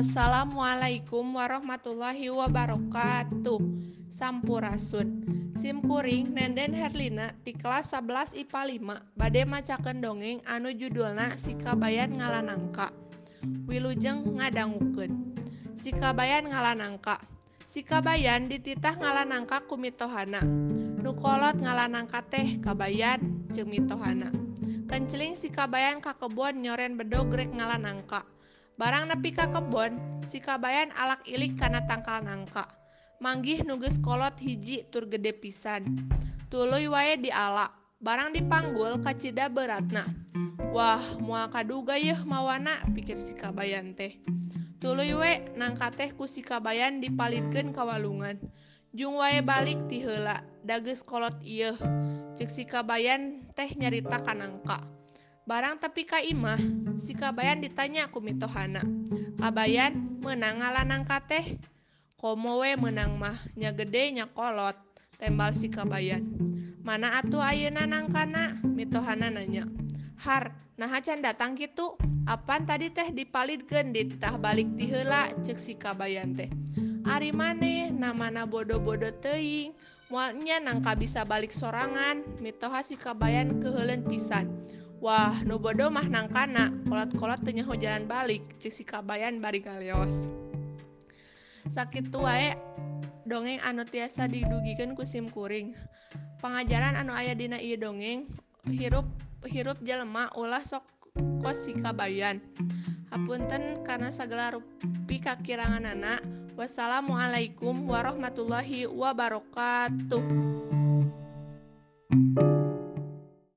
Assalamualaikum warahmatullahi wabarakatuh. Sampurasun. SIMkuring Nenden Herlina di kelas 11 IPA 5 Bade macaken dongeng anu judulna Sikabayan Ngalanangka. Wilujeng ngadangukeun Sikabayan Ngalanangka. Sikabayan dititah Ngalanangka ku mitohana. Nukolot Ngalanangka teh Kabayan jeung mitohana. Kenceling Sikabayan ka kebon nyoren bedogrek Ngalanangka. barang nepi ka kebon si kabayan alak ilik kana tangkal nangka manggih nuges kolot hiji tur gede pisan. Tuluy wae dialak barang dipanggul kacida beratna. Wah mua kaduga yeuh mawana pikir si kabayan teh. Tuluy we nangka teh ku si kabayan dipalidkeun ka walungan. Jung wae balik ti heula dages kolot ieu Ceuk si kabayan teh nyarita kanangka barang tapi ka imah si kabayan ditanya ku mitohana. Kabayan menang ngalanang kateh komo we menang mah nya gede nya kolot tembal si kabayan. Mana atuh ayeuna nangkana mitohana nanya. Har nah can datang gitu Apaan tadi teh dipalidkeun di balik tihela ceuk si kabayan teh. Ari maneh namana bodo-bodo teuing moalnya nangka bisa balik sorangan mitoha si kabayan kehelen pisan. Wah, nu bodo mah nangkana, kolot-kolot nyaho jalan balik, ceuk si kabayan bari galios. Sakit wae dongeng anu tiasa didugikan kusim kuring. Pengajaran anu ayah dina iya dongeng, hirup hirup jelema ulah sok kos si kabayan. Hapunten karena segala rupi kakirangan anak. Wassalamualaikum warahmatullahi wabarakatuh.